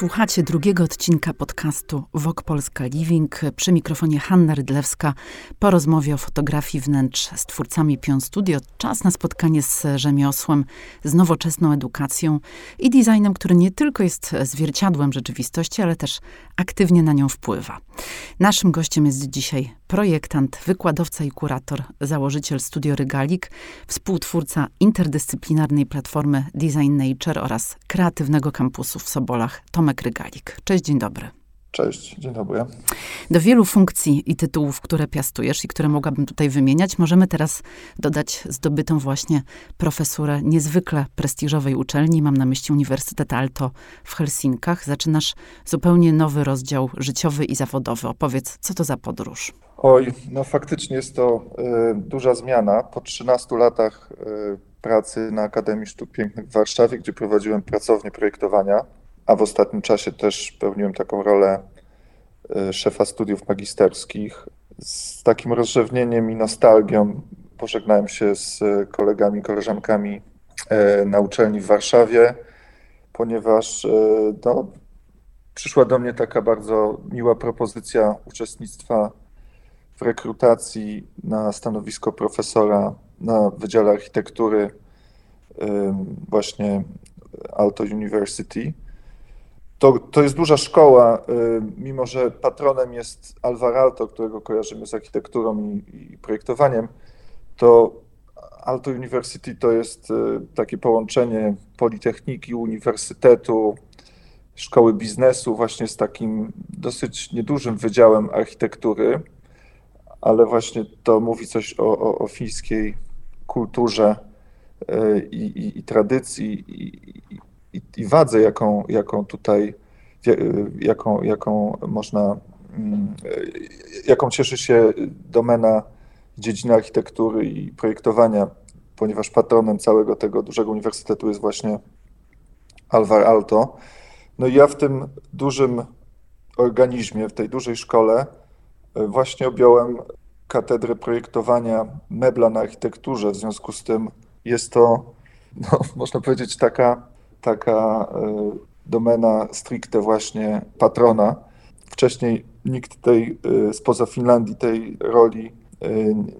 Słuchacie drugiego odcinka podcastu Wok Polska Living. Przy mikrofonie Hanna Rydlewska po rozmowie o fotografii wnętrz z twórcami Pion Studio. Czas na spotkanie z rzemiosłem, z nowoczesną edukacją i designem, który nie tylko jest zwierciadłem rzeczywistości, ale też aktywnie na nią wpływa. Naszym gościem jest dzisiaj projektant, wykładowca i kurator, założyciel Studio Rygalik, współtwórca interdyscyplinarnej platformy Design Nature oraz kreatywnego kampusu w Sobolach, Tomek Rygalik. Cześć, dzień dobry. Cześć, dzień dobry. Do wielu funkcji i tytułów, które piastujesz i które mogłabym tutaj wymieniać, możemy teraz dodać zdobytą właśnie profesurę niezwykle prestiżowej uczelni. Mam na myśli Uniwersytet Alto w Helsinkach. Zaczynasz zupełnie nowy rozdział życiowy i zawodowy. Opowiedz, co to za podróż? Oj, no faktycznie jest to y, duża zmiana. Po 13 latach y, pracy na Akademii Sztuk Pięknych w Warszawie, gdzie prowadziłem pracownię projektowania, a w ostatnim czasie też pełniłem taką rolę y, szefa studiów magisterskich. Z takim rozrzewnieniem i nostalgią pożegnałem się z kolegami i koleżankami y, na uczelni w Warszawie, ponieważ no, przyszła do mnie taka bardzo miła propozycja uczestnictwa w rekrutacji na stanowisko profesora na Wydziale Architektury właśnie Alto University. To, to jest duża szkoła, mimo że patronem jest Alvar Alto, którego kojarzymy z architekturą i, i projektowaniem, to Alto University to jest takie połączenie Politechniki, Uniwersytetu, Szkoły Biznesu, właśnie z takim dosyć niedużym wydziałem architektury ale właśnie to mówi coś o, o, o fińskiej kulturze e, i, i, i tradycji i, i, wadze, jaką, jaką tutaj, e, jaką, jaką można, mm, e, jaką cieszy się domena dziedziny architektury i projektowania, ponieważ patronem całego tego dużego uniwersytetu jest właśnie Alvar Alto. No i ja w tym dużym organizmie, w tej dużej szkole Właśnie objąłem katedrę projektowania mebla na architekturze, w związku z tym jest to, no, można powiedzieć, taka, taka e, domena stricte właśnie patrona. Wcześniej nikt tej e, spoza Finlandii tej roli e,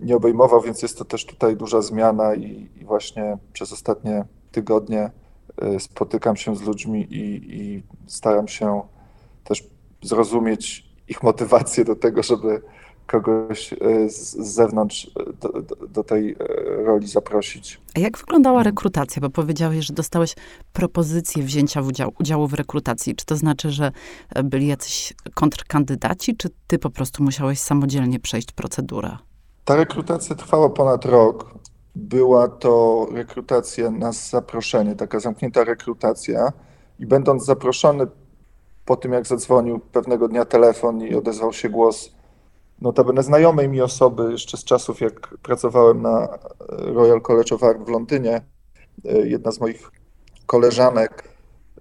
nie obejmował, więc jest to też tutaj duża zmiana i, właśnie przez ostatnie tygodnie spotykam się z ludźmi i, i staram się też zrozumieć ich motywację do tego, żeby kogoś e, z zewnątrz do, do, do, tej e, roli zaprosić. A jak wyglądała rekrutacja? Bo powiedziałeś, że dostałeś propozycję wzięcia w udział, udziału w rekrutacji. Czy to znaczy, że byli jacyś kontrkandydaci, czy ty po prostu musiałeś samodzielnie przejść procedurę? Ta rekrutacja trwała ponad rok. Była to rekrutacja na zaproszenie, taka zamknięta rekrutacja. I będąc zaproszony po tym, jak zadzwonił pewnego dnia telefon i odezwał się głos notabene znajomej mi osoby jeszcze z czasów, jak pracowałem na Royal College of Art w Londynie. Jedna z moich koleżanek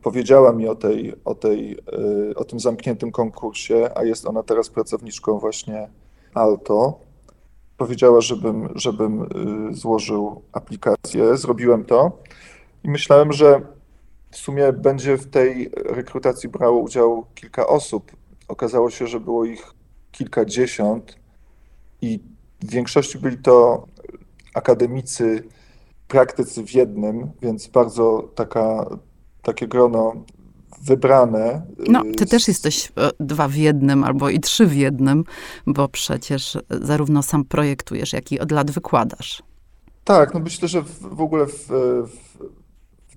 powiedziała mi o, tej, o, tej, o tym zamkniętym konkursie, a jest ona teraz pracowniczką właśnie Alto. Powiedziała, żebym, żebym złożył aplikację. Zrobiłem to i myślałem, że w sumie będzie w tej rekrutacji brało udział kilka osób. Okazało się, że było ich kilkadziesiąt i w większości byli to akademicy, praktycy w jednym, więc bardzo taka, takie grono wybrane. No, ty też jesteś e, dwa w jednym albo i trzy w jednym, bo przecież zarówno sam projektujesz, jak i od lat wykładasz. Tak, no myślę, że w, w ogóle w, w,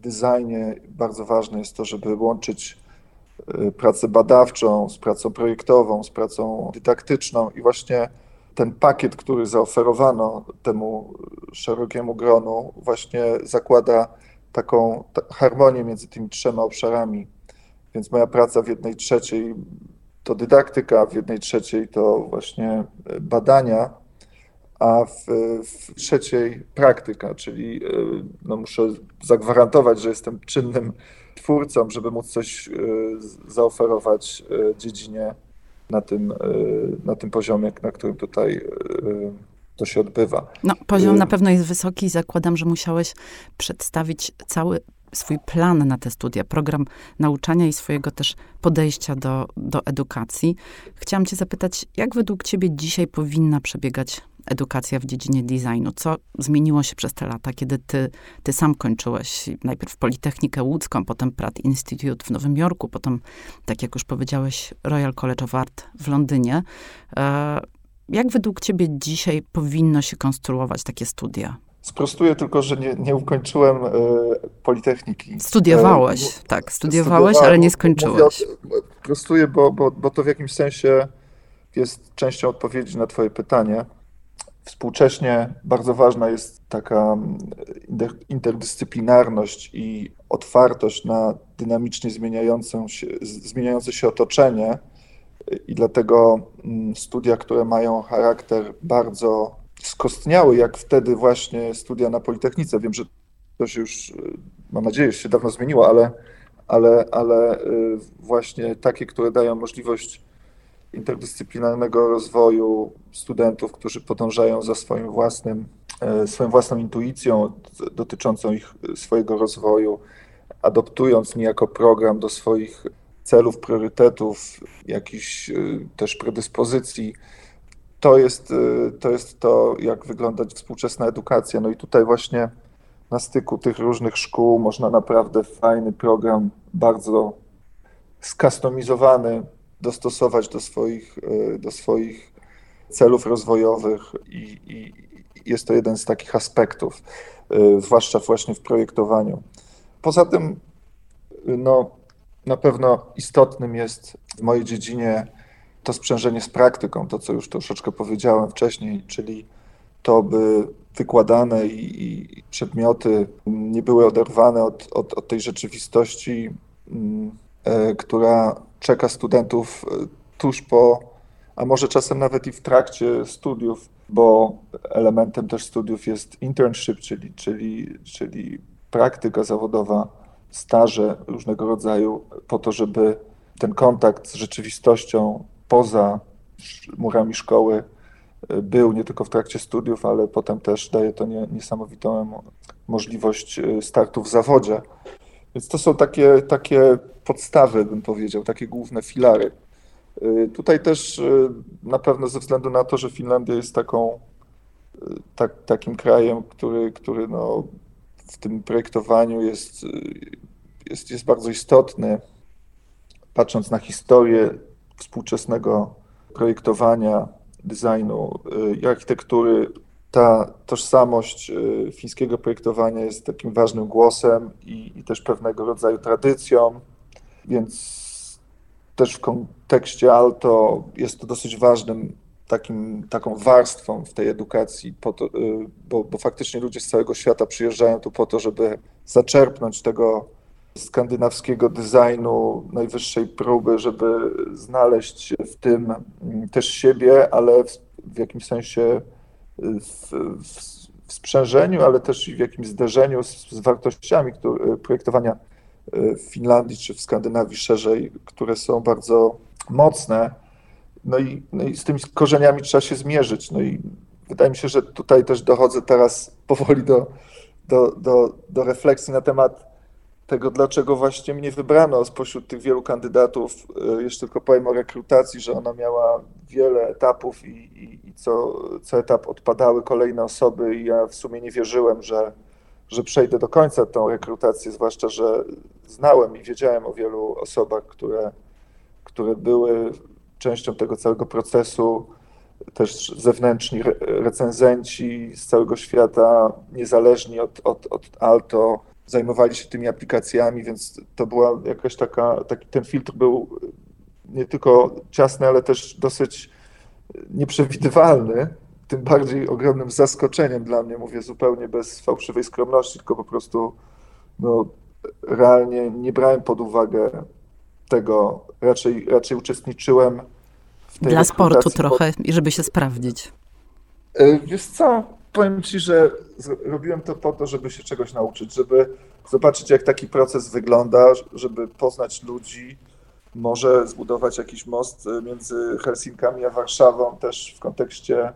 designie bardzo ważne jest to, żeby łączyć y, pracę badawczą z pracą projektową, z pracą dydaktyczną i właśnie ten pakiet, który zaoferowano temu szerokiemu gronu, właśnie zakłada taką harmonię między tymi trzema obszarami. Więc moja praca w jednej trzeciej to dydaktyka, w jednej trzeciej to właśnie badania, a w, w, trzeciej praktyka, czyli e, no, muszę zagwarantować, że jestem czynnym twórcą, żeby móc coś e, zaoferować e, dziedzinie na tym, na tym poziomie, na którym tutaj to się odbywa. No, poziom na pewno jest wysoki. Zakładam, że musiałeś przedstawić cały swój plan na te studia, program nauczania i swojego też podejścia do, do edukacji. Chciałam Cię zapytać, jak według Ciebie dzisiaj powinna przebiegać edukacja w dziedzinie designu? Co zmieniło się przez te lata, kiedy Ty, ty sam kończyłeś najpierw Politechnikę Łódzką, potem Pratt Institute w Nowym Jorku, potem, tak jak już powiedziałeś, Royal College of Art w Londynie. E, jak według Ciebie dzisiaj powinno się konstruować takie studia? Sprostuję tylko, że nie, nie ukończyłem e, Politechniki. Studiowałeś, e, tak, studiowałeś, ale nie skończyłeś. Mówię, prostuję, bo, bo, bo to w jakimś sensie jest częścią odpowiedzi na Twoje pytanie. Współcześnie bardzo ważna jest taka mm, interdyscyplinarność i otwartość na dynamicznie zmieniające się, zmieniające się otoczenie. I dlatego mm, studia, które mają charakter bardzo skostniały, jak wtedy właśnie studia na Politechnice. Wiem, że to się już, mam nadzieję, że się dawno zmieniło, ale, ale, ale y, właśnie takie, które dają możliwość interdyscyplinarnego rozwoju studentów, którzy podążają za swoim własnym, e, swoją własną intuicją dotyczącą ich swojego rozwoju, adoptując niejako program do swoich celów, priorytetów, jakichś też predyspozycji. To jest, e, to jest to, jak wygląda współczesna edukacja. No i tutaj właśnie na styku tych różnych szkół można naprawdę fajny program, bardzo skustomizowany, dostosować do swoich, e, do swoich celów rozwojowych i, i jest to jeden z takich aspektów, e, zwłaszcza właśnie w projektowaniu. Poza tym, no, na pewno istotnym jest w mojej dziedzinie to sprzężenie z praktyką, to co już troszeczkę powiedziałem wcześniej, czyli to, by wykładane i, i przedmioty nie były oderwane od, od, od tej rzeczywistości, mm, e, która czeka studentów e, tuż po, a może czasem nawet i w trakcie studiów, bo elementem też studiów jest internship, czyli, czyli, czyli praktyka zawodowa, staże różnego rodzaju, po to, żeby ten kontakt z rzeczywistością poza murami szkoły e, był nie tylko w trakcie studiów, ale potem też daje to niesamowitą możliwość e, startu w zawodzie. Więc to są takie, takie podstawy, bym powiedział, takie główne filary. Y, tutaj też na pewno ze względu na to, że Finlandia jest taką, tak, takim krajem, który, który no, w tym projektowaniu jest, jest, jest bardzo istotny, patrząc na historię współczesnego projektowania, designu i architektury, ta tożsamość fińskiego projektowania jest takim ważnym głosem i, i też pewnego rodzaju tradycją. Więc też w kontekście Alto jest to dosyć ważnym takim, taką warstwą w tej edukacji, to, y, bo, bo faktycznie ludzie z całego świata przyjeżdżają tu po to, żeby zaczerpnąć tego skandynawskiego designu najwyższej próby, żeby znaleźć w tym mm, też siebie, ale w, w jakimś sensie y, w, w, w sprzężeniu, ale też w jakimś zderzeniu z, z wartościami które, projektowania w Finlandii czy w Skandynawii szerzej, które są bardzo mocne. No i, no i z tymi korzeniami trzeba się zmierzyć. No i wydaje mi się, że tutaj też dochodzę teraz powoli do, do, do, do refleksji na temat tego, dlaczego właśnie mnie wybrano spośród tych wielu kandydatów. E, jeszcze tylko powiem o rekrutacji, że ona miała wiele etapów i, i, i co, co etap odpadały kolejne osoby i ja w sumie nie wierzyłem, że, że przejdę do końca tą rekrutację, zwłaszcza, że znałem i wiedziałem o wielu osobach, które, które były częścią tego całego procesu, też zewnętrzni recenzenci z całego świata, niezależni od, od, od Alto, zajmowali się tymi aplikacjami, więc to była jakaś taka, taki, ten filtr był nie tylko ciasny, ale też dosyć nieprzewidywalny tym bardziej ogromnym zaskoczeniem dla mnie, mówię zupełnie bez fałszywej skromności, tylko po prostu no, realnie nie brałem pod uwagę tego, raczej, raczej uczestniczyłem w tej Dla sportu trochę, i żeby się sprawdzić. E, wiesz co, powiem Ci, że robiłem to po to, żeby się czegoś nauczyć, żeby zobaczyć, jak taki proces wygląda, żeby poznać ludzi, może zbudować jakiś most między Helsinkami a Warszawą, też w kontekście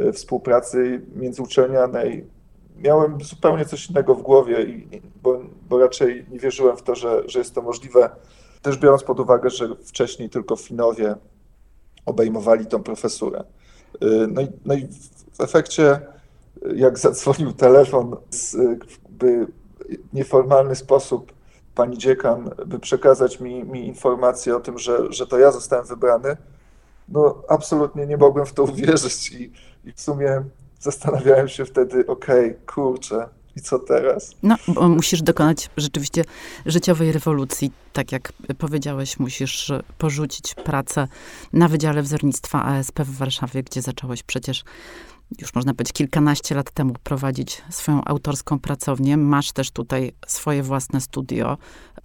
Y, współpracy międzyuczelnianej miałem zupełnie coś innego w głowie, i, bo, bo raczej nie wierzyłem w to, że, że jest to możliwe. Też biorąc pod uwagę, że wcześniej tylko Finowie obejmowali tą profesurę. Y, no i, no i w efekcie, jak zadzwonił telefon, by nieformalny sposób pani dziekan, by przekazać mi, mi informację o tym, że, że to ja zostałem wybrany, no absolutnie nie mogłem w to uwierzyć i, i w sumie zastanawiałem się wtedy, okej, okay, kurczę, i co teraz? No, bo musisz dokonać rzeczywiście życiowej rewolucji. Tak jak powiedziałeś, musisz porzucić pracę na Wydziale Wzornictwa ASP w Warszawie, gdzie zacząłeś przecież już można powiedzieć kilkanaście lat temu prowadzić swoją autorską pracownię. Masz też tutaj swoje własne studio.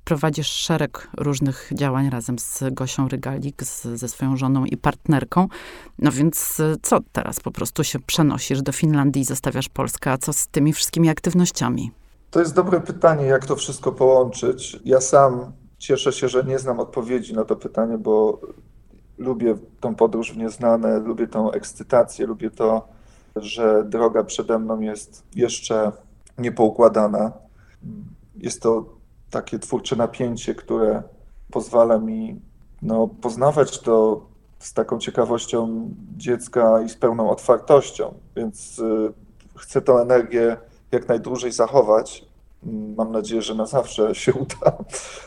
Prowadzisz szereg różnych działań razem z Gosią Rygalik, z, ze swoją żoną i partnerką. No więc e, co teraz? Po prostu się przenosisz do Finlandii i zostawiasz Polskę. A co z tymi wszystkimi aktywnościami? To jest dobre pytanie, jak to wszystko połączyć. Ja sam cieszę się, że nie znam odpowiedzi na to pytanie, bo lubię tą podróż w nieznane, lubię tą ekscytację, lubię to że droga przede mną jest jeszcze niepoukładana. Jest to takie twórcze napięcie, które pozwala mi no, poznawać to z taką ciekawością dziecka i z pełną otwartością, więc y, chcę tę energię jak najdłużej zachować Mam nadzieję, że na zawsze się uda,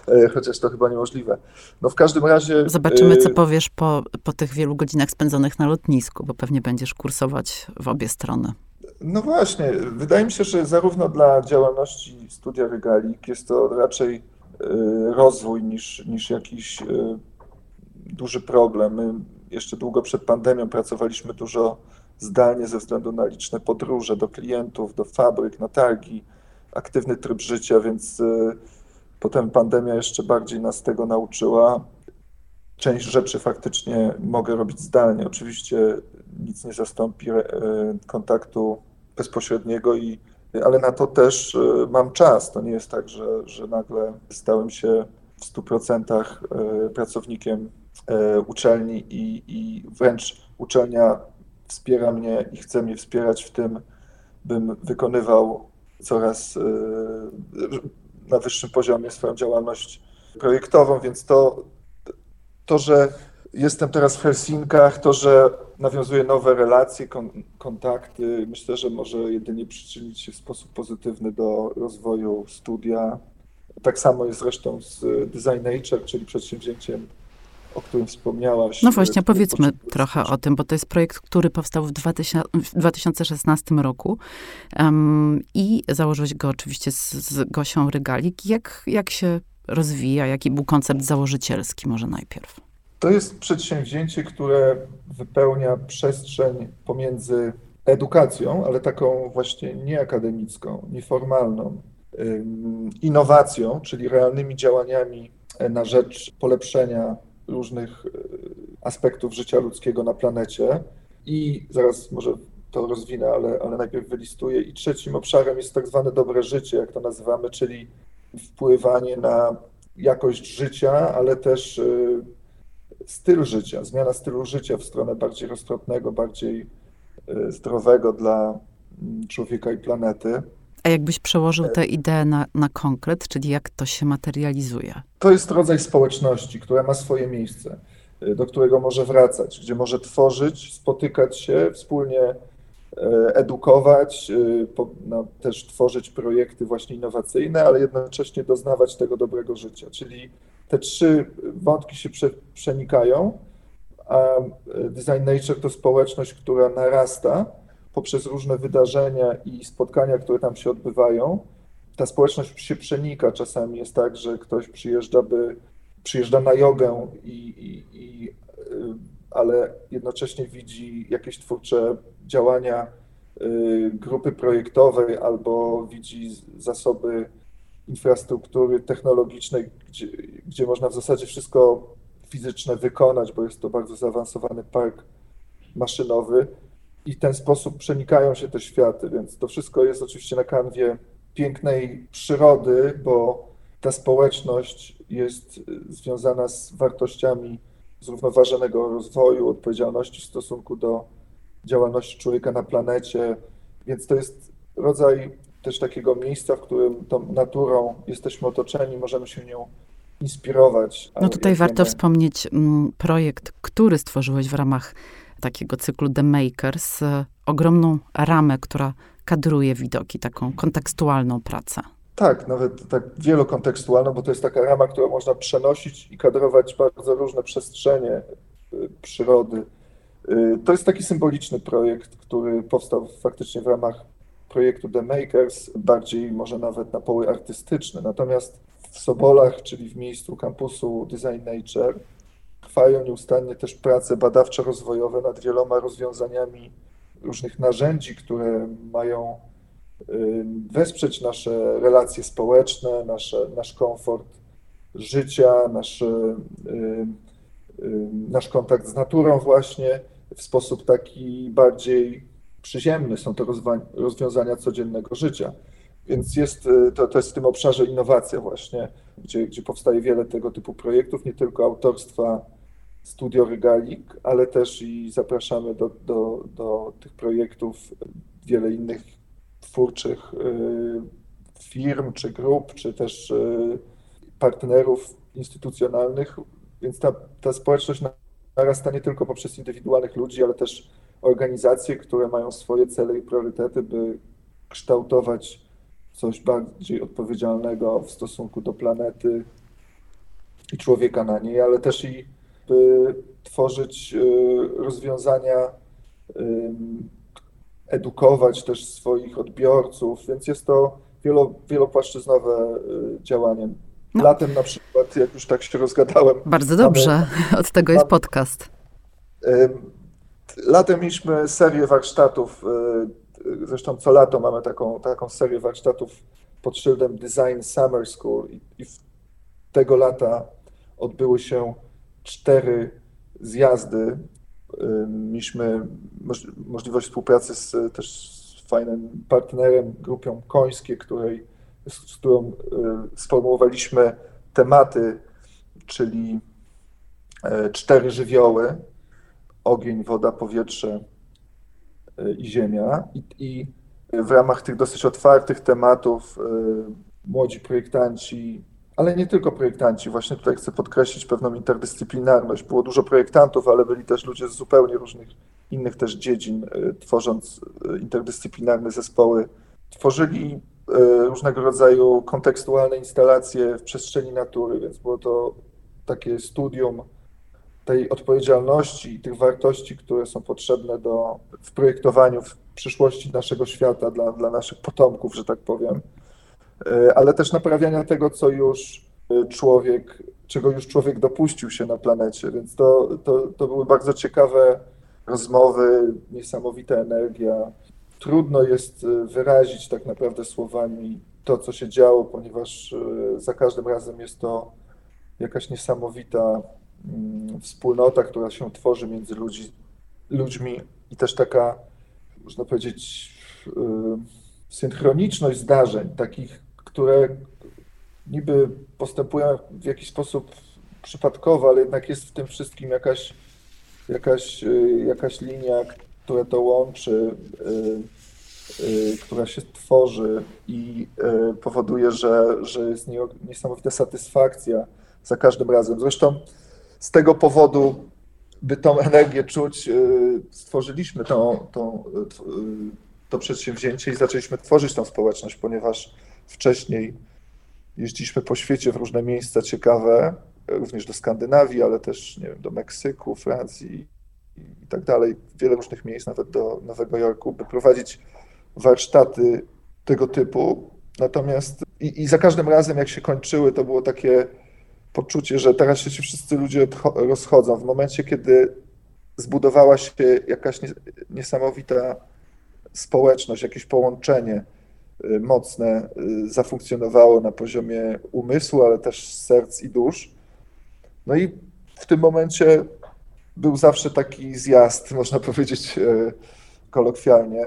e, chociaż to chyba niemożliwe. No w każdym razie. Zobaczymy, co e, powiesz po, po tych wielu godzinach spędzonych na lotnisku, bo pewnie będziesz kursować w obie strony. No właśnie, wydaje mi się, że zarówno dla działalności studia regalik jest to raczej e, rozwój niż, niż jakiś duży problem. My jeszcze długo przed pandemią pracowaliśmy dużo zdalnie ze względu na liczne podróże do klientów, do fabryk, na targi aktywny tryb życia, więc y, potem pandemia jeszcze bardziej nas tego nauczyła. Część rzeczy faktycznie mogę robić zdalnie. Oczywiście nic nie zastąpi e, kontaktu bezpośredniego, i, ale na to też y, mam czas. To nie jest tak, że, że nagle stałem się w 100% e, pracownikiem e, uczelni i, i wręcz uczelnia wspiera mnie i chce mnie wspierać w tym, bym wykonywał coraz y, na wyższym poziomie swoją działalność projektową, więc to, to że jestem teraz w Helsinkach, to, że nawiązuję nowe relacje, kon, kontakty, myślę, że może jedynie przyczynić się w sposób pozytywny do rozwoju studia. Tak samo jest zresztą z Design Nature, czyli przedsięwzięciem o którym wspomniałaś. No właśnie, powiedzmy trochę o tym, bo to jest projekt, który powstał w, 2000, w 2016 roku um, i założyłeś go oczywiście z, z Gosią Rygalik. Jak, jak się rozwija? Jaki był koncept założycielski może najpierw? To jest przedsięwzięcie, które wypełnia przestrzeń pomiędzy edukacją, ale taką właśnie nieakademicką, nieformalną, innowacją, czyli realnymi działaniami na rzecz polepszenia różnych e, aspektów życia ludzkiego na planecie i zaraz może to rozwinę, ale, ale najpierw wylistuję. I trzecim obszarem jest tak zwane dobre życie, jak to nazywamy, czyli wpływanie na jakość życia, ale też e, styl życia, zmiana stylu życia w stronę bardziej roztropnego, bardziej e, zdrowego dla mm, człowieka i planety. A jakbyś przełożył tę ideę na, na konkret, czyli jak to się materializuje? To jest rodzaj społeczności, która ma swoje miejsce, y, do którego może wracać, gdzie może tworzyć, spotykać się, wspólnie y, edukować, y, no, też tworzyć projekty właśnie innowacyjne, ale jednocześnie doznawać tego dobrego życia. Czyli te trzy wątki się prze, przenikają, a Design Nature to społeczność, która narasta, poprzez różne wydarzenia i spotkania, które tam się odbywają, ta społeczność się przenika. Czasami jest tak, że ktoś przyjeżdża, by, przyjeżdża na jogę, i, i, i, y, ale jednocześnie widzi jakieś twórcze działania y, grupy projektowej albo widzi zasoby infrastruktury technologicznej, gdzie, gdzie można w zasadzie wszystko fizyczne wykonać, bo jest to bardzo zaawansowany park maszynowy i w ten sposób przenikają się te światy, więc to wszystko jest oczywiście na kanwie pięknej przyrody, bo ta społeczność jest związana z wartościami zrównoważonego rozwoju, odpowiedzialności w stosunku do działalności człowieka na planecie, więc to jest rodzaj też takiego miejsca, w którym tą naturą jesteśmy otoczeni, możemy się nią inspirować. No tutaj warto wspomnieć mm, projekt, który stworzyłeś w ramach takiego cyklu The Makers, e, ogromną ramę, która kadruje widoki, taką kontekstualną pracę. Tak, nawet tak wielokontekstualną, bo to jest taka rama, którą można przenosić i kadrować bardzo różne przestrzenie e, przyrody. E, to jest taki symboliczny projekt, który powstał faktycznie w ramach projektu The Makers, bardziej może nawet na poły artystyczne. Natomiast w Sobolach, czyli w miejscu kampusu Design Nature, trwają nieustannie też prace badawczo-rozwojowe nad wieloma rozwiązaniami różnych narzędzi, które mają wesprzeć nasze relacje społeczne, nasze, nasz komfort życia, nasz, nasz kontakt z naturą właśnie w sposób taki bardziej przyziemny. Są to rozwiązania codziennego życia. Więc jest, y, to, to jest w tym obszarze innowacja właśnie, gdzie, gdzie powstaje wiele tego typu projektów, nie tylko autorstwa Studio Regalik, ale też i zapraszamy do, do, do tych projektów wiele innych twórczych y, firm, czy grup, czy też y, partnerów instytucjonalnych, więc ta, ta społeczność narasta nie tylko poprzez indywidualnych ludzi, ale też organizacje, które mają swoje cele i priorytety, by kształtować coś bardziej odpowiedzialnego w stosunku do planety i człowieka na niej, ale też i by tworzyć y, rozwiązania, edukować też swoich odbiorców, więc jest to wielo, wielopłaszczyznowe y, działanie. No. Latem na przykład, jak już tak się rozgadałem. Bardzo dobrze, mamy, od tego jest podcast. Latem mieliśmy serię warsztatów Zresztą co lato mamy taką, taką serię warsztatów pod szyldem Design Summer School i, i tego lata odbyły się cztery zjazdy. Mieliśmy moż, możliwość współpracy z też z fajnym partnerem, grupą Końskie, której, z którą sformułowaliśmy tematy, czyli e, cztery żywioły, ogień, woda, powietrze, i Ziemia. I, I, w ramach tych dosyć otwartych tematów y, młodzi projektanci, ale nie tylko projektanci, właśnie tutaj chcę podkreślić pewną interdyscyplinarność. Było dużo projektantów, ale byli też ludzie z zupełnie różnych innych też dziedzin, y, tworząc y, interdyscyplinarne zespoły. Tworzyli różnego rodzaju kontekstualne instalacje w przestrzeni natury, więc było to takie studium tej odpowiedzialności i tych wartości, które są potrzebne do, w projektowaniu w przyszłości naszego świata dla, dla naszych potomków, że tak powiem, e, ale też naprawiania tego, co już e, człowiek, czego już człowiek dopuścił się na planecie, więc to, to, to były bardzo ciekawe rozmowy, niesamowita energia. Trudno jest e, wyrazić tak naprawdę słowami to, co się działo, ponieważ za każdym razem jest to jakaś niesamowita wspólnota, która się tworzy między ludzi, ludźmi i też taka, można powiedzieć, y, synchroniczność zdarzeń, takich, które niby postępują w jakiś sposób przypadkowo, ale jednak jest w tym wszystkim jakaś, jakaś, y, jakaś linia, która to łączy, y, która się tworzy i powoduje, że, że jest niesamowita satysfakcja za każdym razem. Zresztą z tego powodu, by tą energię czuć, y, stworzyliśmy tą, tą, y, to przedsięwzięcie i zaczęliśmy tworzyć tą społeczność, ponieważ wcześniej jeździliśmy po świecie w różne miejsca ciekawe, również do Skandynawii, ale też nie wiem, do Meksyku, Francji i tak dalej, wiele różnych miejsc, nawet do Nowego Jorku, by prowadzić warsztaty tego typu. Natomiast i, i za każdym razem, jak się kończyły, to było takie poczucie, że teraz się ci wszyscy ludzie rozchodzą. W momencie, kiedy zbudowała się jakaś niesamowita społeczność, jakieś połączenie y, mocne y, zafunkcjonowało na poziomie umysłu, ale też serc i dusz. No i w tym momencie był zawsze taki zjazd, można powiedzieć y, kolokwialnie,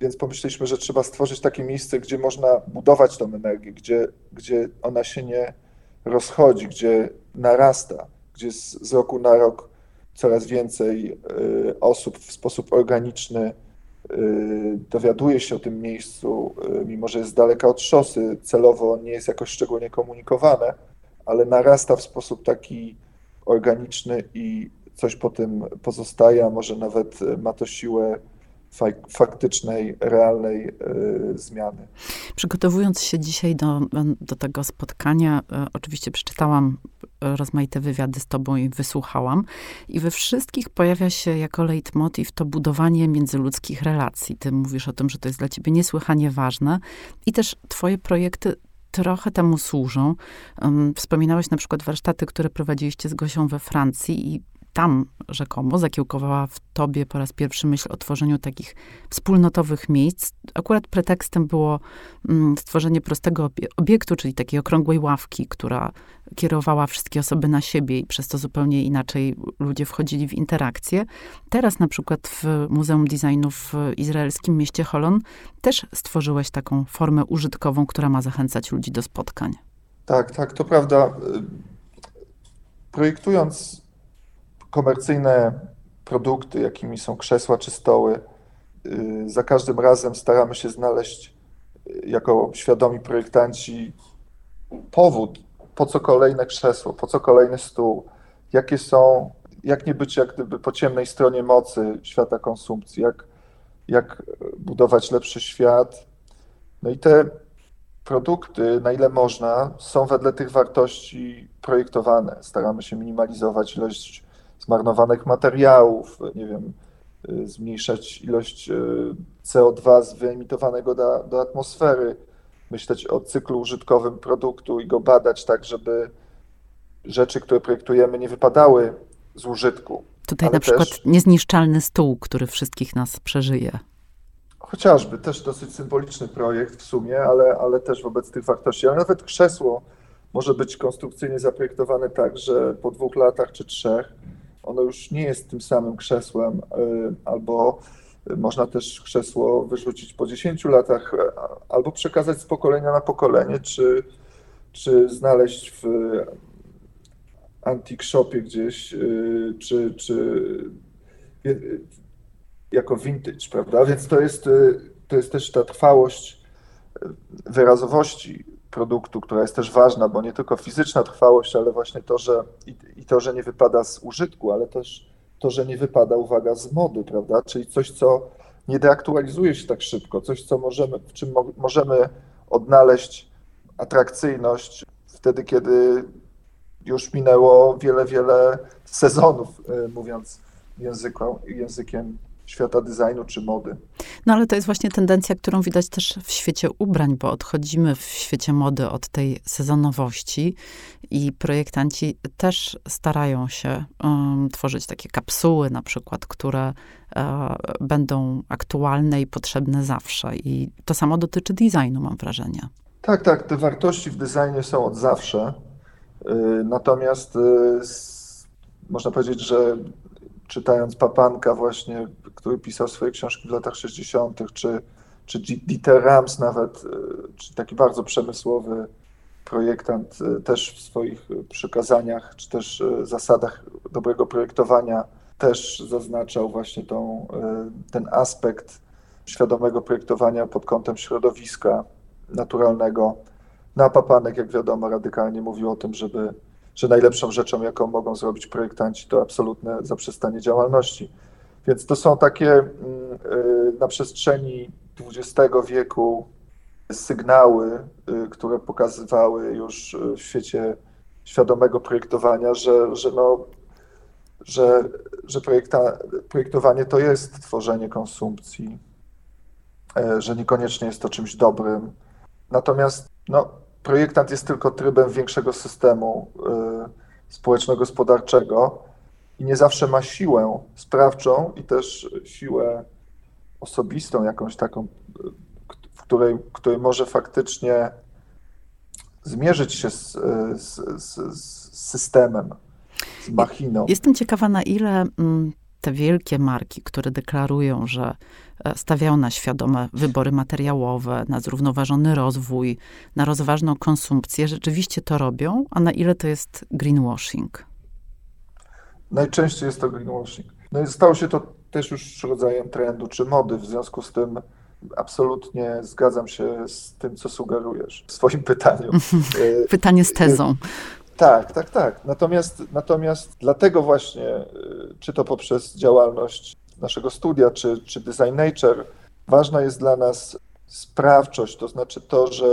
więc pomyśleliśmy, że trzeba stworzyć takie miejsce, gdzie można budować tą energię, gdzie, gdzie ona się nie rozchodzi, gdzie narasta, gdzie z, roku na rok coraz więcej y, osób w sposób organiczny dowiaduje się o tym miejscu, mimo że jest daleka od szosy, celowo nie jest jakoś szczególnie komunikowane, ale narasta w sposób taki organiczny i coś po tym pozostaje, a może nawet ma to siłę faktycznej, realnej y, zmiany. Przygotowując się dzisiaj do, do tego spotkania, y, oczywiście przeczytałam rozmaite wywiady z tobą i wysłuchałam. I we wszystkich pojawia się jako leitmotiv to budowanie międzyludzkich relacji. Ty mówisz o tym, że to jest dla ciebie niesłychanie ważne. I też twoje projekty trochę temu służą. Wspominałeś na przykład warsztaty, które prowadziliście z Gosią we Francji i tam rzekomo zakiełkowała w tobie po raz pierwszy myśl o tworzeniu takich wspólnotowych miejsc. Akurat pretekstem było mm, stworzenie prostego obiektu, czyli takiej okrągłej ławki, która kierowała wszystkie osoby na siebie i przez to zupełnie inaczej ludzie wchodzili w interakcję. Teraz na przykład w Muzeum Designu w izraelskim mieście Holon też stworzyłeś taką formę użytkową, która ma zachęcać ludzi do spotkań. Tak, tak, to prawda. Projektując komercyjne produkty, jakimi są krzesła czy stoły, y, za każdym razem staramy się znaleźć y, jako świadomi projektanci powód, po co kolejne krzesło, po co kolejny stół, jakie są, jak nie być jak gdyby po ciemnej stronie mocy świata konsumpcji, jak, jak budować lepszy świat. No i te produkty, na ile można, są wedle tych wartości projektowane. Staramy się minimalizować ilość zmarnowanych materiałów, nie wiem, y, zmniejszać ilość y, CO2 wyemitowanego do, do atmosfery, myśleć o cyklu użytkowym produktu i go badać tak, żeby rzeczy, które projektujemy, nie wypadały z użytku. Tutaj na przykład też, niezniszczalny stół, który wszystkich nas przeżyje. Chociażby, też dosyć symboliczny projekt w sumie, ale, ale też wobec tych wartości. Ale nawet krzesło może być konstrukcyjnie zaprojektowane tak, że po dwóch latach czy trzech ono już nie jest tym samym krzesłem, y, albo można też krzesło wyrzucić po 10 latach, albo przekazać z pokolenia na pokolenie, czy, czy znaleźć w antique shopie gdzieś, y, czy, czy jako vintage, prawda? Więc to jest, y, to jest też ta trwałość wyrazowości produktu, która jest też ważna, bo nie tylko fizyczna trwałość, ale właśnie to, że i, i, to, że nie wypada z użytku, ale też to, że nie wypada, uwaga, z mody, prawda? Czyli coś, co nie deaktualizuje się tak szybko, coś, co możemy, w czym mo możemy odnaleźć atrakcyjność wtedy, kiedy już minęło wiele, wiele sezonów, y, mówiąc języką, językiem świata designu czy mody. No ale to jest właśnie tendencja, którą widać też w świecie ubrań, bo odchodzimy w świecie mody od tej sezonowości i projektanci też starają się um, tworzyć takie kapsuły na przykład, które e, będą aktualne i potrzebne zawsze. I to samo dotyczy designu, mam wrażenie. Tak, tak, te wartości w designie są od zawsze. Y, natomiast y, można powiedzieć, że czytając Papanka właśnie, który pisał swoje książki w latach 60., czy, czy Dieter Rams nawet, e, czy taki bardzo przemysłowy projektant, e, też w swoich przykazaniach, czy też e, zasadach dobrego projektowania też zaznaczał właśnie tą, ten aspekt świadomego projektowania pod kątem środowiska naturalnego. Na Papanek, jak wiadomo, radykalnie mówił o tym, żeby że najlepszą rzeczą, jaką mogą zrobić projektanci, to absolutne zaprzestanie działalności. Więc to są takie mm, y, na przestrzeni XX wieku sygnały, y, które pokazywały już w świecie świadomego projektowania, że, że, no, że, że projekta, projektowanie to jest tworzenie konsumpcji, że niekoniecznie jest to czymś dobrym. Natomiast no, projektant jest tylko trybem większego systemu y, społeczno-gospodarczego i nie zawsze ma siłę sprawczą i też siłę osobistą, jakąś taką, w której, której może faktycznie zmierzyć się z, z, z, z systemem, z machiną. Jestem ciekawa, na ile mm, te wielkie marki, które deklarują, że stawiają na świadome wybory materiałowe, na zrównoważony rozwój, na rozważną konsumpcję, rzeczywiście to robią, a na ile to jest greenwashing? Najczęściej jest to greenwashing. No i stało się to też już rodzajem trendu czy mody. W związku z tym absolutnie zgadzam się z tym, co sugerujesz w swoim pytaniu. Pytanie z tezą. Tak, tak, tak. Natomiast, natomiast dlatego właśnie, czy to poprzez działalność naszego studia, czy, czy Design Nature, ważna jest dla nas sprawczość, to znaczy to, że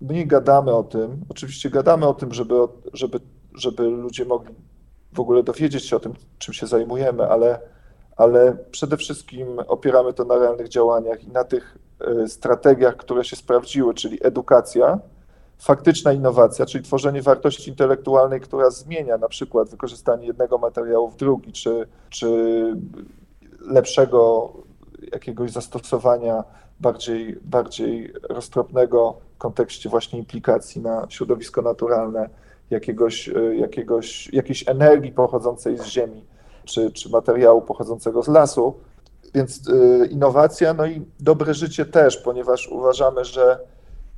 my nie gadamy o tym, oczywiście gadamy o tym, żeby, żeby, żeby ludzie mogli w ogóle dowiedzieć się o tym, czym się zajmujemy, ale, ale przede wszystkim opieramy to na realnych działaniach i na tych e, strategiach, które się sprawdziły, czyli edukacja, faktyczna innowacja, czyli tworzenie wartości intelektualnej, która zmienia na przykład wykorzystanie jednego materiału w drugi, czy, czy lepszego jakiegoś zastosowania bardziej, bardziej roztropnego w kontekście właśnie implikacji na środowisko naturalne, jakiegoś, e, jakiegoś, jakiejś energii pochodzącej z ziemi, czy, czy materiału pochodzącego z lasu. Więc e, innowacja, no i dobre życie też, ponieważ uważamy, że,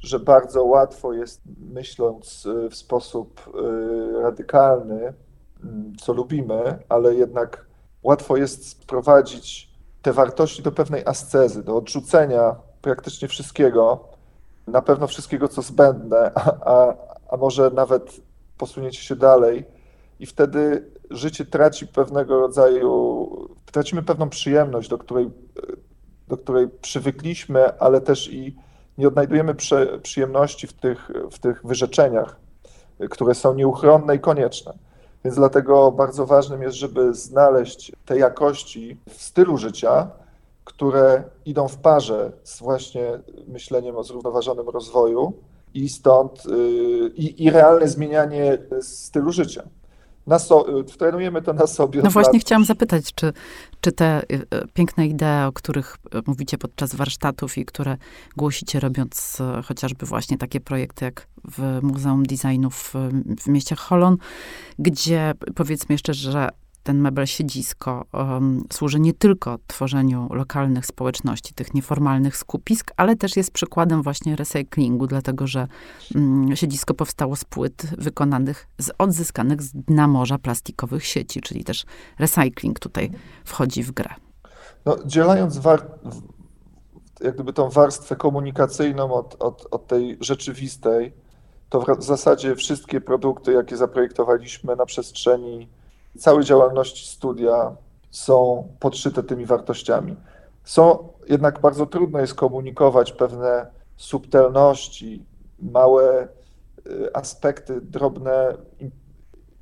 że bardzo łatwo jest, myśląc e, w sposób radykalny, mm, co lubimy, ale jednak łatwo jest sprowadzić te wartości do pewnej ascezy, do odrzucenia praktycznie wszystkiego, na pewno wszystkiego, co zbędne, a, a, a może nawet posunięcie się dalej. I wtedy życie traci pewnego rodzaju, tracimy pewną przyjemność, do której, do której przywykliśmy, ale też i nie odnajdujemy przy, przyjemności w tych, w tych wyrzeczeniach, które są nieuchronne i konieczne. Więc dlatego bardzo ważnym jest, żeby znaleźć te jakości w stylu życia, które idą w parze z właśnie myśleniem o zrównoważonym rozwoju i stąd y, i, i realne zmienianie stylu życia. Na so, trenujemy to na sobie. No właśnie lat. chciałam zapytać, czy, czy te y, piękne idee, o których mówicie podczas warsztatów i które głosicie robiąc chociażby właśnie takie projekty jak w Muzeum Designu w, w mieście Holon, gdzie powiedzmy jeszcze, że ten mebel siedzisko um, służy nie tylko tworzeniu lokalnych społeczności, tych nieformalnych skupisk, ale też jest przykładem właśnie recyklingu, dlatego że um, siedzisko powstało z płyt wykonanych z odzyskanych z dna morza plastikowych sieci, czyli też recycling tutaj wchodzi w grę. No, dzielając war- jak gdyby tą warstwę komunikacyjną od, od, od tej rzeczywistej, to w zasadzie wszystkie produkty, jakie zaprojektowaliśmy na przestrzeni całej działalności studia są podszyte tymi wartościami. Są jednak bardzo trudno jest komunikować pewne subtelności, małe y, aspekty, drobne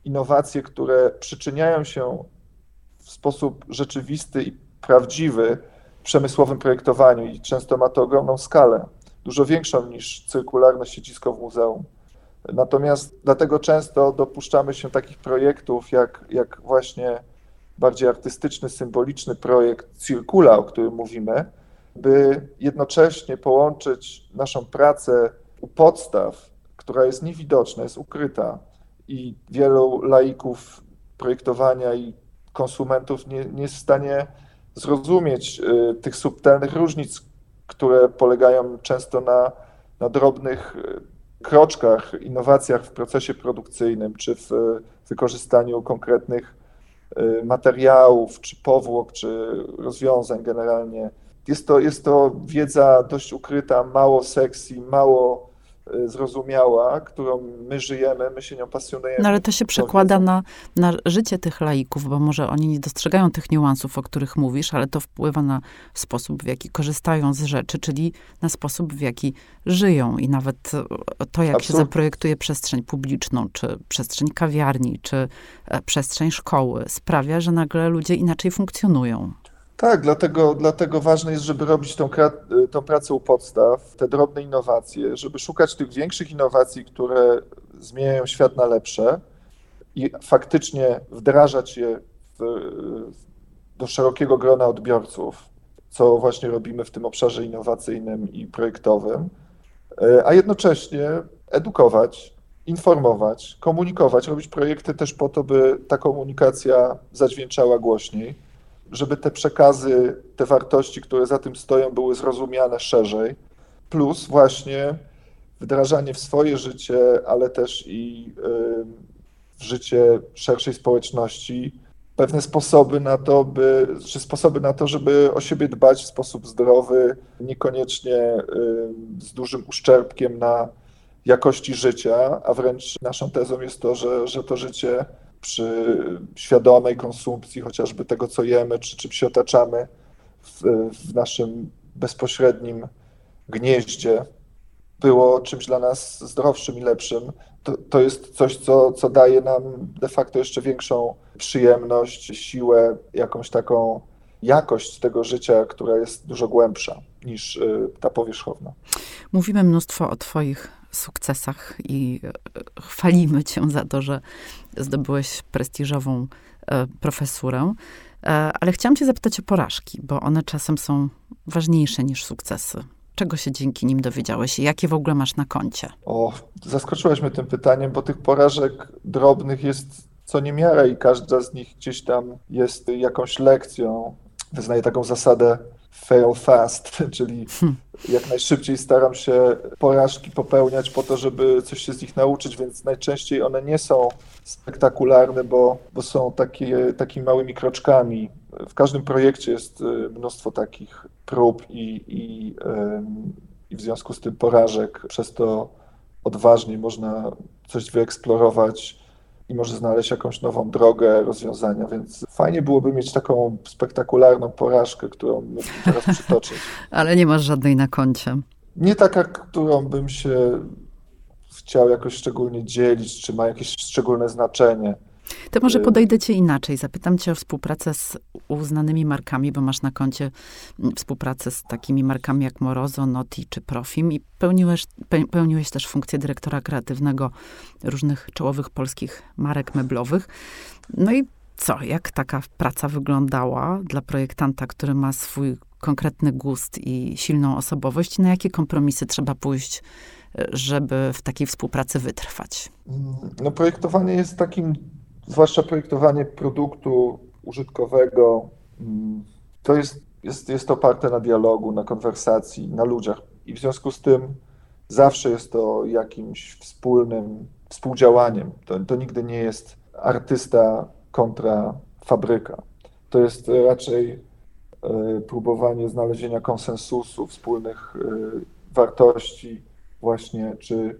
innowacje, które przyczyniają się w sposób rzeczywisty i prawdziwy w przemysłowym projektowaniu i często ma to ogromną skalę, dużo większą niż cyrkularne siedzisko w muzeum. Natomiast dlatego często dopuszczamy się takich projektów, jak, jak właśnie bardziej artystyczny, symboliczny projekt Circula, o którym mówimy, by jednocześnie połączyć naszą pracę u podstaw, która jest niewidoczna, jest ukryta i wielu laików projektowania i konsumentów nie, nie jest w stanie zrozumieć y, tych subtelnych różnic, które polegają często na, na drobnych y, kroczkach, innowacjach w procesie produkcyjnym, czy w wykorzystaniu konkretnych y, materiałów, czy powłok, czy rozwiązań generalnie. Jest to, jest to wiedza dość ukryta, mało sexy, mało zrozumiała, którą my żyjemy, my się nią pasjonujemy. No ale to się przekłada na, na życie tych laików, bo może oni nie dostrzegają tych niuansów, o których mówisz, ale to wpływa na sposób, w jaki korzystają z rzeczy, czyli na sposób, w jaki żyją i nawet to, jak się zaprojektuje przestrzeń publiczną, czy przestrzeń kawiarni, czy e, przestrzeń szkoły, sprawia, że nagle ludzie inaczej funkcjonują. Tak, dlatego, dlatego ważne jest, żeby robić tą, tą pracę u podstaw, te drobne innowacje, żeby szukać tych większych innowacji, które zmieniają świat na lepsze i faktycznie wdrażać je w, do szerokiego grona odbiorców, co właśnie robimy w tym obszarze innowacyjnym i projektowym, a jednocześnie edukować, informować, komunikować, robić projekty też po to, by ta komunikacja zadźwięczała głośniej żeby te przekazy, te wartości, które za tym stoją, były zrozumiane szerzej, plus właśnie wdrażanie w swoje życie, ale też i w życie szerszej społeczności pewne sposoby na to, by, czy sposoby na to, żeby o siebie dbać w sposób zdrowy, niekoniecznie y, z dużym uszczerbkiem na jakości życia, a wręcz naszą tezą jest to, że, że to życie przy świadomej konsumpcji chociażby tego, co jemy, czy czym się otaczamy w, w naszym bezpośrednim gnieździe, było czymś dla nas zdrowszym i lepszym, to, to jest coś, co, co daje nam de facto jeszcze większą przyjemność, siłę, jakąś taką jakość tego życia, która jest dużo głębsza niż y, ta powierzchowna. Mówimy mnóstwo o Twoich sukcesach i e, chwalimy Cię za to, że zdobyłeś prestiżową e, profesurę. E, ale chciałam Cię zapytać o porażki, bo one czasem są ważniejsze niż sukcesy. Czego się dzięki nim dowiedziałeś i jakie w ogóle masz na koncie? O, zaskoczyłaś mnie tym pytaniem, bo tych porażek drobnych jest co niemiara i każda z nich gdzieś tam jest jakąś lekcją. Wyznaję taką zasadę fail fast, czyli hmm. jak najszybciej staram się porażki popełniać po to, żeby coś się z nich nauczyć, więc najczęściej one nie są spektakularne, bo, bo są takie, takimi małymi kroczkami. W każdym projekcie jest y, mnóstwo takich prób i, i, i w związku z tym porażek, przez to odważniej można coś wyeksplorować i może znaleźć jakąś nową drogę rozwiązania, więc fajnie byłoby mieć taką spektakularną porażkę, którą mógłbym teraz przytoczyć. Ale nie masz żadnej na koncie. Nie taka, którą bym się chciał jakoś szczególnie dzielić, czy ma jakieś szczególne znaczenie. To może y, podejdę cię inaczej. Zapytam cię o współpracę z uznanymi markami, bo masz na koncie mm, współpracę z takimi markami jak Morozo, Noti czy Profim i pełniłeś, pełniłeś też funkcję dyrektora kreatywnego różnych czołowych polskich marek meblowych. No i co, jak taka praca wyglądała dla projektanta, który ma swój konkretny gust i silną osobowość? Na jakie kompromisy trzeba pójść, żeby w takiej współpracy wytrwać? No, projektowanie jest takim zwłaszcza projektowanie produktu użytkowego, mm, to jest, jest, jest oparte na dialogu, na konwersacji, na ludziach. I w związku z tym zawsze jest to jakimś wspólnym współdziałaniem. To, to nigdy nie jest artysta kontra fabryka. To jest raczej y, próbowanie znalezienia konsensusu, wspólnych y, wartości, właśnie, czy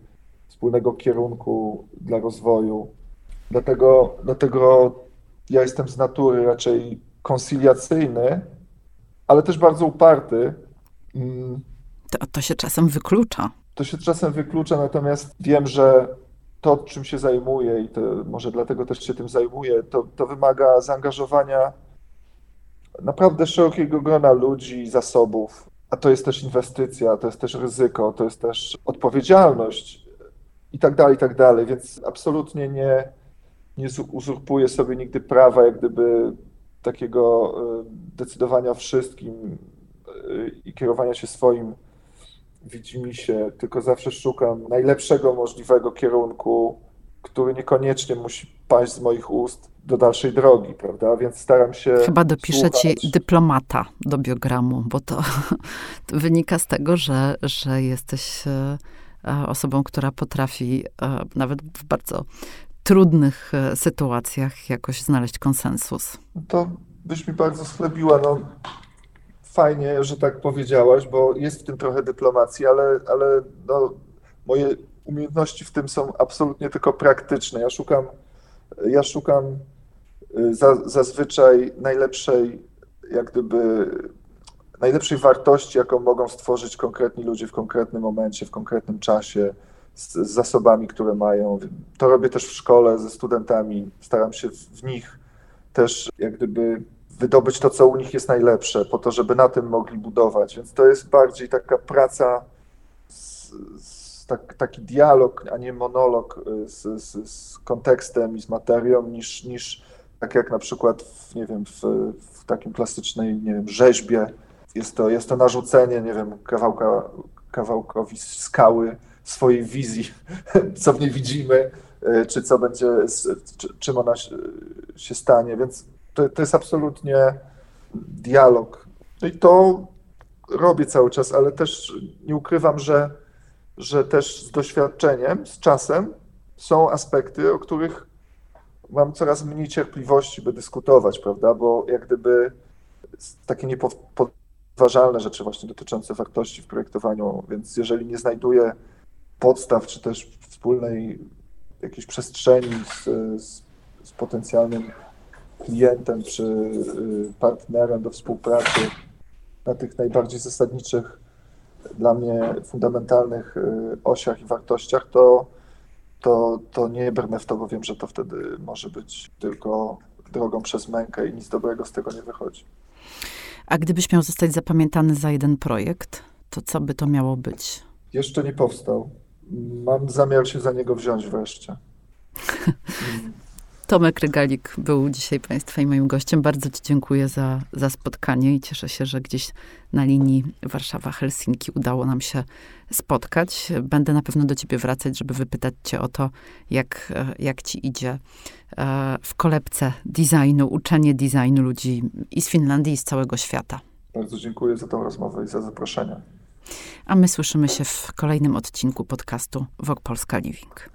wspólnego kierunku dla rozwoju Dlatego, dlatego ja jestem z natury raczej koncyliacyjny, ale też bardzo uparty. Mm. To, to się czasem wyklucza. To się czasem wyklucza, natomiast wiem, że to, czym się zajmuję, i to może dlatego też się tym zajmuję, to, to wymaga zaangażowania naprawdę szerokiego grona ludzi zasobów. A to jest też inwestycja, to jest też ryzyko, to jest też odpowiedzialność i tak dalej, i tak dalej. Więc absolutnie nie, nie uzurpuje sobie nigdy prawa, jak gdyby takiego e, decydowania o wszystkim e, i kierowania się swoim widzimisię, tylko zawsze szukam najlepszego możliwego kierunku, który niekoniecznie musi paść z moich ust do dalszej drogi, prawda? Więc staram się. Chyba dopiszę ci dyplomata do biogramu, bo to, to wynika z tego, że, że jesteś e, osobą, która potrafi nawet w bardzo trudnych e, sytuacjach jakoś znaleźć konsensus? To byś mi bardzo schlebiła. No, fajnie, że tak powiedziałaś, bo jest w tym trochę dyplomacji, ale, ale no, moje umiejętności w tym są absolutnie tylko praktyczne. Ja szukam, ja szukam y, za, zazwyczaj najlepszej, jak gdyby, najlepszej wartości, jaką mogą stworzyć konkretni ludzie w konkretnym momencie, w konkretnym czasie z, z zasobami, które mają. To robię też w szkole ze studentami. Staram się w nich też jak gdyby wydobyć to, co u nich jest najlepsze, po to, żeby na tym mogli budować. Więc to jest bardziej taka praca, z, z, tak, taki dialog, a nie monolog y, z, z, z, kontekstem i z materią, niż, niż tak jak na przykład w, nie wiem, w, w takim klasycznej nie wiem, rzeźbie. Jest to, jest to narzucenie, nie wiem, kawałka, kawałkowi skały swojej wizji, co w niej widzimy, e, czy co będzie, czy, czym ona się stanie, więc to, to jest absolutnie dialog. No i to robię cały czas, ale też nie ukrywam, że, że też z doświadczeniem, z czasem są aspekty, o których mam coraz mniej cierpliwości, by dyskutować, prawda? Bo jak gdyby takie niepodważalne rzeczy właśnie dotyczące wartości w projektowaniu, więc jeżeli nie znajduję podstaw, czy też wspólnej jakiejś przestrzeni z, z, z potencjalnym klientem czy y, partnerem do współpracy na tych najbardziej zasadniczych dla mnie fundamentalnych y, osiach i wartościach, to, to, to nie brnę w to, bo wiem, że to wtedy może być tylko drogą przez mękę i nic dobrego z tego nie wychodzi. A gdybyś miał zostać zapamiętany za jeden projekt, to co by to miało być? Jeszcze nie powstał. Mam zamiar się za niego wziąć wreszcie. Tomek Rygalik był dzisiaj Państwa i moim gościem. Bardzo Ci dziękuję za, za spotkanie i cieszę się, że gdzieś na linii Warszawa-Helsinki udało nam się spotkać. Będę na pewno do Ciebie wracać, żeby wypytać Cię o to, jak, jak Ci idzie e, w kolebce designu, uczenie designu ludzi i z Finlandii, i z całego świata. Bardzo dziękuję za tę rozmowę i za zaproszenie. A my słyszymy się w kolejnym odcinku podcastu Wok Polska Living.